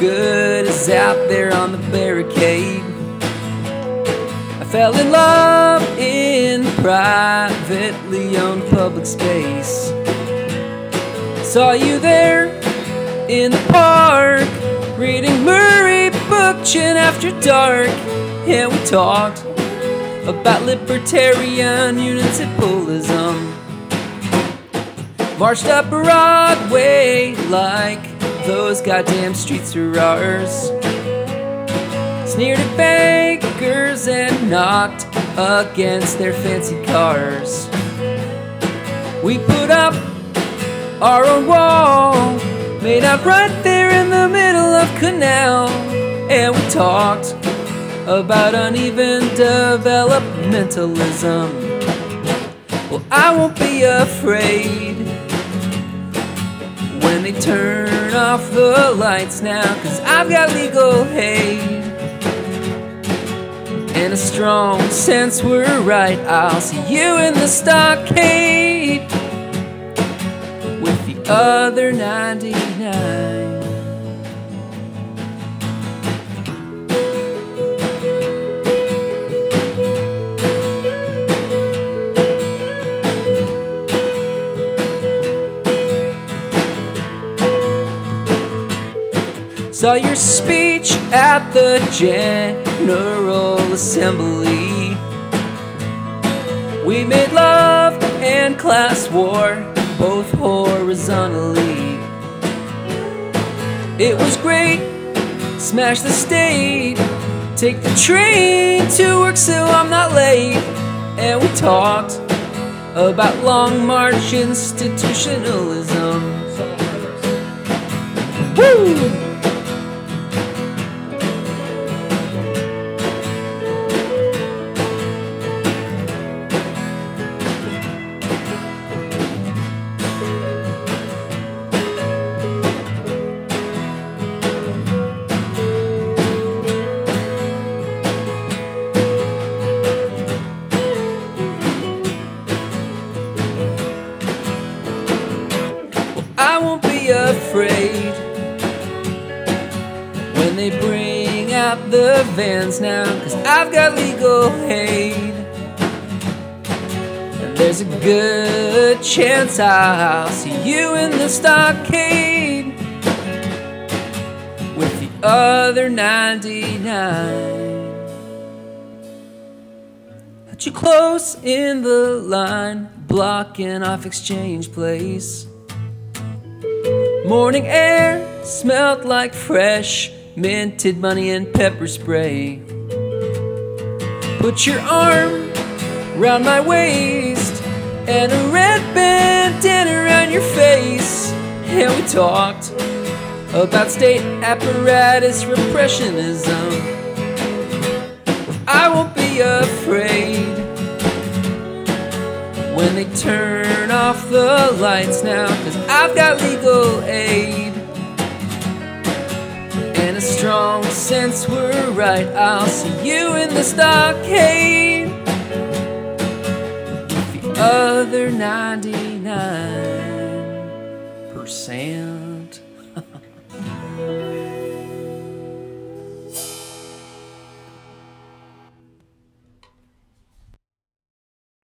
good as out there on the barricade. I fell in love in privately owned public space. Saw you there in the park, reading Murray Bookchin after dark, and we talked about libertarian municipalism. Marched up Broadway like those goddamn streets are ours. Sneered at bankers and knocked against their fancy cars. We put up our own wall, made up right there in the middle of Canal, and we talked about uneven developmentalism. Well, I won't be afraid when they turn off the lights now, cause I've got legal aid. And a strong sense we're right, I'll see you in the stockade with the other 99. Saw your speech at the General Assembly. We made love and class war both horizontally. It was great, smash the state, take the train to work so I'm not late. And we talked about long march institutionalism. Woo! Afraid when they bring out the vans now, cause I've got legal aid. And there's a good chance I'll see you in the stockade with the other 99. Too close in the line, blocking off Exchange Place. Morning air smelt like fresh minted money and pepper spray. Put your arm round my waist and a red bandana around your face. And we talked about state apparatus repressionism. I won't be afraid when they turn off the lights now, cause I've got legal aid. And a strong sense we're right, I'll see you in the stockade. With the other 99%.